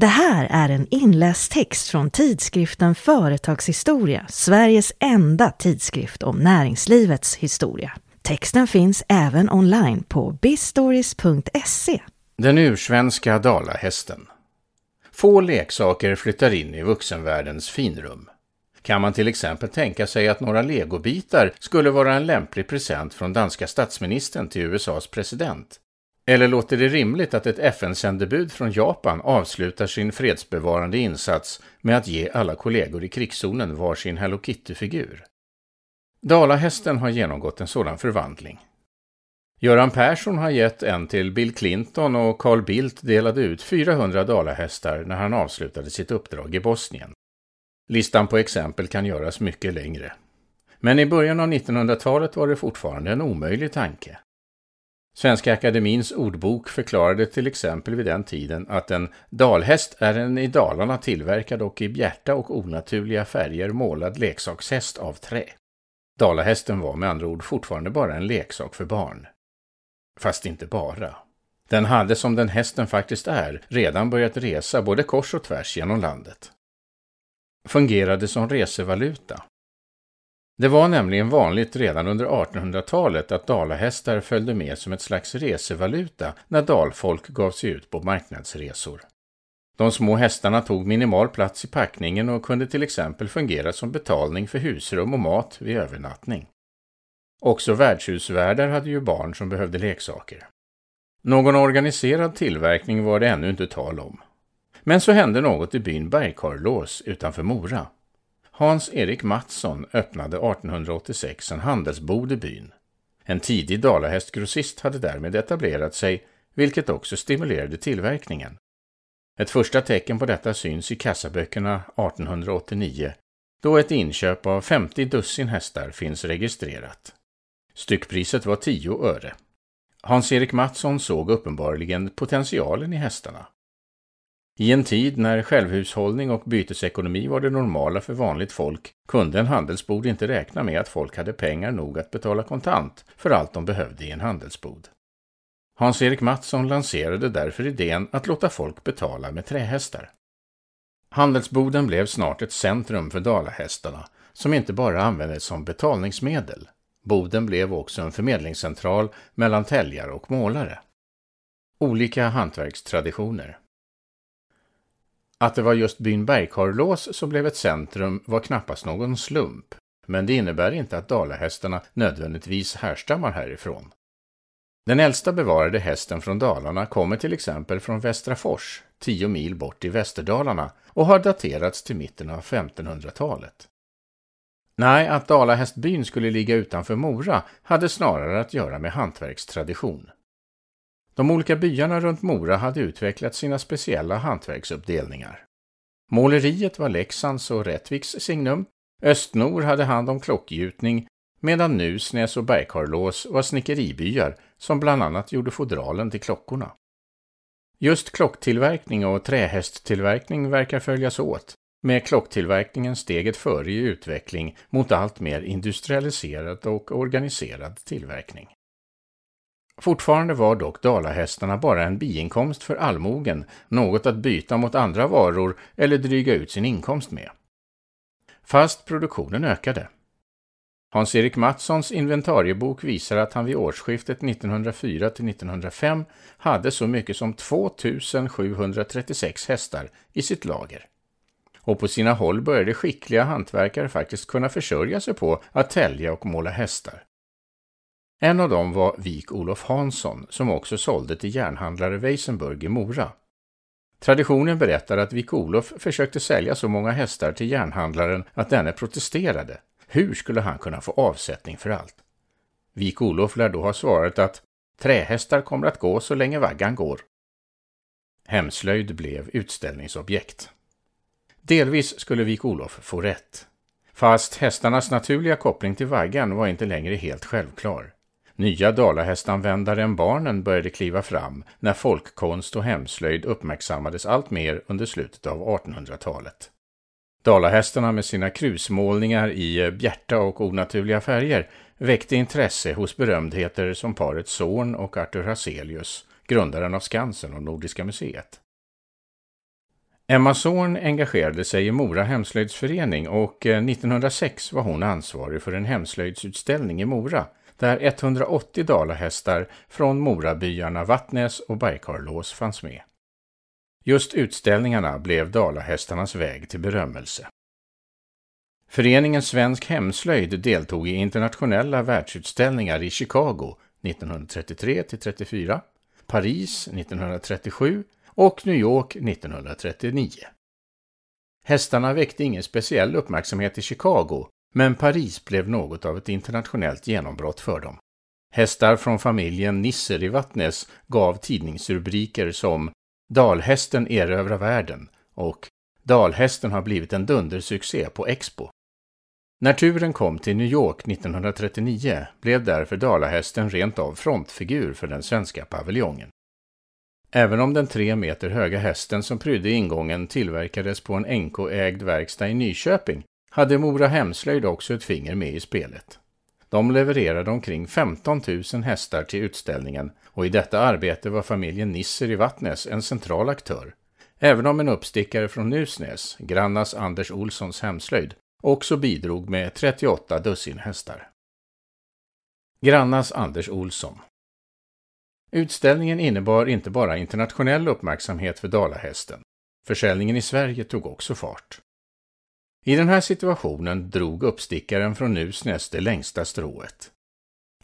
Det här är en inläst text från tidskriften Företagshistoria, Sveriges enda tidskrift om näringslivets historia. Texten finns även online på bistories.se. Den ursvenska dalahästen. Få leksaker flyttar in i vuxenvärldens finrum. Kan man till exempel tänka sig att några legobitar skulle vara en lämplig present från danska statsministern till USAs president? Eller låter det rimligt att ett FN-sändebud från Japan avslutar sin fredsbevarande insats med att ge alla kollegor i krigszonen varsin Hello Kitty-figur? Dalahästen har genomgått en sådan förvandling. Göran Persson har gett en till Bill Clinton och Carl Bildt delade ut 400 dalahästar när han avslutade sitt uppdrag i Bosnien. Listan på exempel kan göras mycket längre. Men i början av 1900-talet var det fortfarande en omöjlig tanke. Svenska Akademins ordbok förklarade till exempel vid den tiden att en dalhäst är en i Dalarna tillverkad och i bjärta och onaturliga färger målad leksakshäst av trä. Dalahästen var med andra ord fortfarande bara en leksak för barn. Fast inte bara. Den hade som den hästen faktiskt är redan börjat resa både kors och tvärs genom landet. Fungerade som resevaluta. Det var nämligen vanligt redan under 1800-talet att dalahästar följde med som ett slags resevaluta när dalfolk gav sig ut på marknadsresor. De små hästarna tog minimal plats i packningen och kunde till exempel fungera som betalning för husrum och mat vid övernattning. Också värdshusvärdar hade ju barn som behövde leksaker. Någon organiserad tillverkning var det ännu inte tal om. Men så hände något i byn Bergkarlås utanför Mora. Hans-Erik Mattsson öppnade 1886 en handelsbod i byn. En tidig dalahästgrossist hade därmed etablerat sig, vilket också stimulerade tillverkningen. Ett första tecken på detta syns i kassaböckerna 1889, då ett inköp av 50 dussin hästar finns registrerat. Styckpriset var 10 öre. Hans-Erik Mattsson såg uppenbarligen potentialen i hästarna. I en tid när självhushållning och bytesekonomi var det normala för vanligt folk kunde en handelsbod inte räkna med att folk hade pengar nog att betala kontant för allt de behövde i en handelsbod. Hans-Erik Mattsson lanserade därför idén att låta folk betala med trähästar. Handelsboden blev snart ett centrum för dalahästarna som inte bara användes som betalningsmedel. Boden blev också en förmedlingscentral mellan täljare och målare. Olika hantverkstraditioner. Att det var just byn Bergkarlås som blev ett centrum var knappast någon slump, men det innebär inte att dalahästarna nödvändigtvis härstammar härifrån. Den äldsta bevarade hästen från Dalarna kommer till exempel från Västra Fors, tio mil bort i Västerdalarna, och har daterats till mitten av 1500-talet. Nej, att Dalahästbyn skulle ligga utanför Mora hade snarare att göra med hantverkstradition. De olika byarna runt Mora hade utvecklat sina speciella hantverksuppdelningar. Måleriet var Leksands och Rättviks signum, Östnor hade hand om klockgjutning, medan Nusnäs och Bergkarlås var snickeribyar som bland annat gjorde fodralen till klockorna. Just klocktillverkning och trähästtillverkning verkar följas åt, med klocktillverkningen steget före i utveckling mot allt mer industrialiserad och organiserad tillverkning. Fortfarande var dock dalahästarna bara en biinkomst för allmogen, något att byta mot andra varor eller dryga ut sin inkomst med. Fast produktionen ökade. Hans-Erik Mattssons inventariebok visar att han vid årsskiftet 1904-1905 hade så mycket som 2736 hästar i sitt lager. Och på sina håll började skickliga hantverkare faktiskt kunna försörja sig på att tälja och måla hästar. En av dem var Vik-Olof Hansson som också sålde till järnhandlare Weisenburg i Mora. Traditionen berättar att Vik-Olof försökte sälja så många hästar till järnhandlaren att denne protesterade. Hur skulle han kunna få avsättning för allt? Vik-Olof lär då ha svarat att trähästar kommer att gå så länge vaggan går. Hemslöjd blev utställningsobjekt. Delvis skulle Vik-Olof få rätt. Fast hästarnas naturliga koppling till vaggan var inte längre helt självklar. Nya dalahästanvändaren barnen började kliva fram när folkkonst och hemslöjd uppmärksammades allt mer under slutet av 1800-talet. Dalahästarna med sina krusmålningar i eh, bjärta och onaturliga färger väckte intresse hos berömdheter som paret Zorn och Arthur Hazelius, grundaren av Skansen och Nordiska museet. Emma Zorn engagerade sig i Mora hemslöjdsförening och eh, 1906 var hon ansvarig för en hemslöjdsutställning i Mora där 180 dalahästar från Morabyarna Vattnäs och Bajkarlås fanns med. Just utställningarna blev dalahästarnas väg till berömmelse. Föreningen Svensk Hemslöjd deltog i internationella världsutställningar i Chicago 1933-34, Paris 1937 och New York 1939. Hästarna väckte ingen speciell uppmärksamhet i Chicago, men Paris blev något av ett internationellt genombrott för dem. Hästar från familjen Nisser i Vattnes gav tidningsrubriker som Dalhästen erövrar världen och Dalhästen har blivit en dundersuccé på Expo. När turen kom till New York 1939 blev därför Dalahästen rent av frontfigur för den svenska paviljongen. Även om den tre meter höga hästen som prydde ingången tillverkades på en NK-ägd verkstad i Nyköping hade Mora Hemslöjd också ett finger med i spelet. De levererade omkring 15 000 hästar till utställningen och i detta arbete var familjen Nisser i Vattnes en central aktör. Även om en uppstickare från Nusnäs, Grannas Anders Olssons hemslöjd, också bidrog med 38 dussin hästar. Grannas Anders Olsson Utställningen innebar inte bara internationell uppmärksamhet för dalahästen. Försäljningen i Sverige tog också fart. I den här situationen drog uppstickaren från Nusnäs det längsta strået.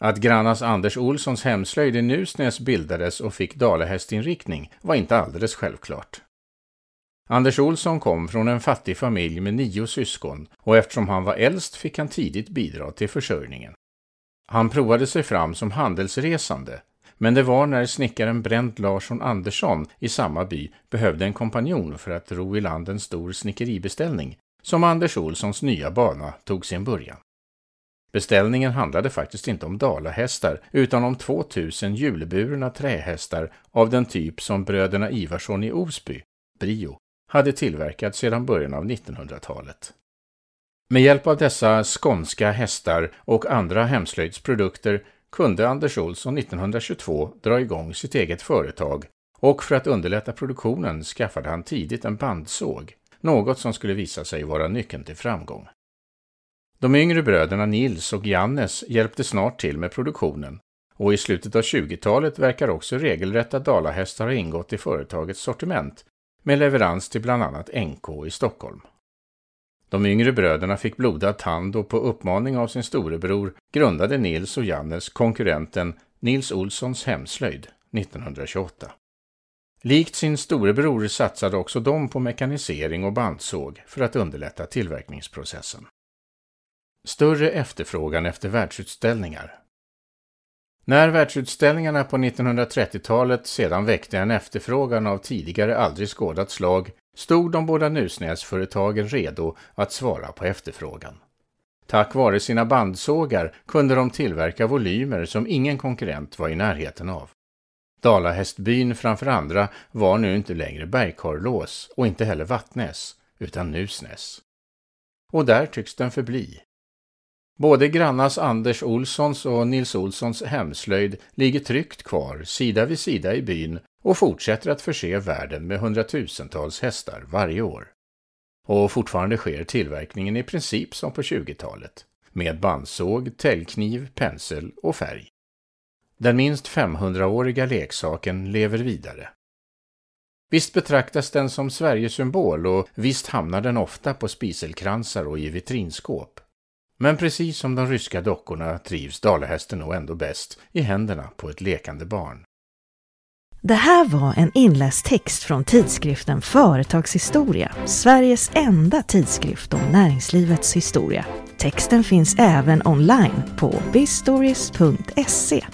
Att Grannas Anders Olssons hemslöjd i Nusnäs bildades och fick dalahästinriktning var inte alldeles självklart. Anders Olsson kom från en fattig familj med nio syskon och eftersom han var äldst fick han tidigt bidra till försörjningen. Han provade sig fram som handelsresande, men det var när snickaren Brent Larsson Andersson i samma by behövde en kompanjon för att ro i land en stor snickeribeställning som Anders Olssons nya bana tog sin början. Beställningen handlade faktiskt inte om dalahästar utan om 2000 hjulburna trähästar av den typ som bröderna Ivarsson i Osby, Brio, hade tillverkat sedan början av 1900-talet. Med hjälp av dessa skånska hästar och andra hemslöjdsprodukter kunde Anders Olsson 1922 dra igång sitt eget företag och för att underlätta produktionen skaffade han tidigt en bandsåg, något som skulle visa sig vara nyckeln till framgång. De yngre bröderna Nils och Jannes hjälpte snart till med produktionen och i slutet av 20-talet verkar också regelrätta dalahästar ha ingått i företagets sortiment med leverans till bland annat NK i Stockholm. De yngre bröderna fick blodad tand och på uppmaning av sin storebror grundade Nils och Jannes konkurrenten Nils Olssons hemslöjd 1928. Likt sin storebror satsade också de på mekanisering och bandsåg för att underlätta tillverkningsprocessen. Större efterfrågan efter världsutställningar när världsutställningarna på 1930-talet sedan väckte en efterfrågan av tidigare aldrig skådat slag stod de båda Nusnäsföretagen redo att svara på efterfrågan. Tack vare sina bandsågar kunde de tillverka volymer som ingen konkurrent var i närheten av. Dalahästbyn framför andra var nu inte längre Bergkarlås och inte heller Vattnäs, utan Nusnäs. Och där tycks den förbli. Både Grannas Anders Olssons och Nils Olssons hemslöjd ligger tryggt kvar sida vid sida i byn och fortsätter att förse världen med hundratusentals hästar varje år. Och fortfarande sker tillverkningen i princip som på 20-talet, med bandsåg, täljkniv, pensel och färg. Den minst 500-åriga leksaken lever vidare. Visst betraktas den som Sverigesymbol och visst hamnar den ofta på spiselkransar och i vitrinskåp. Men precis som de ryska dockorna trivs dalahästen nog ändå bäst i händerna på ett lekande barn. Det här var en inläst text från tidskriften Företagshistoria, Sveriges enda tidskrift om näringslivets historia. Texten finns även online på bistories.se.